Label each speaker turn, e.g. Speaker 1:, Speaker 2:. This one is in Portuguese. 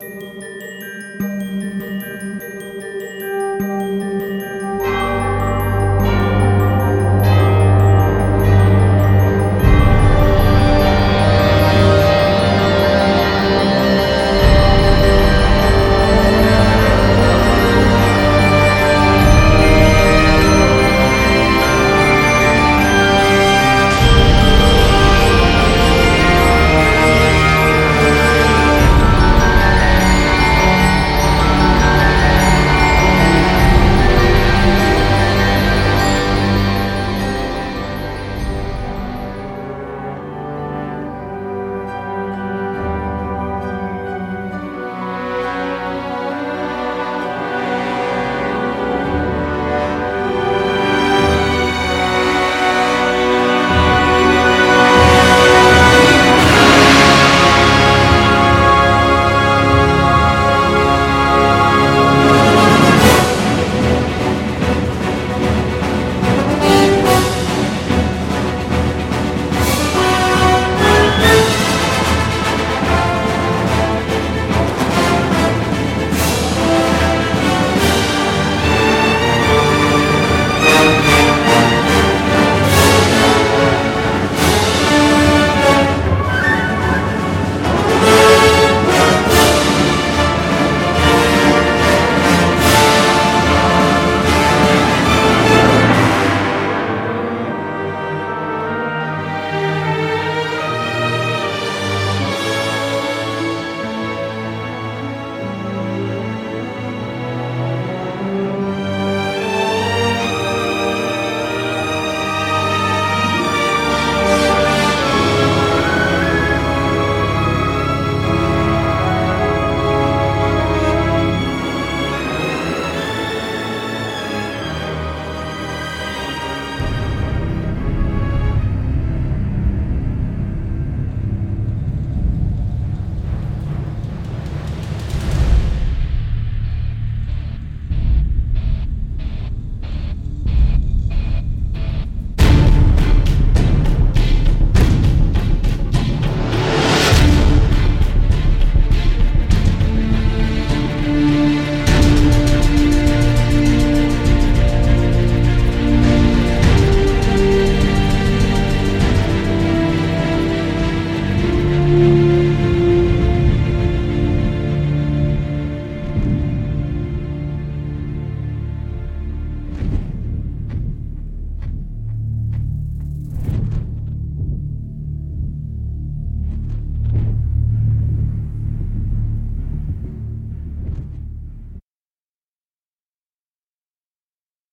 Speaker 1: Música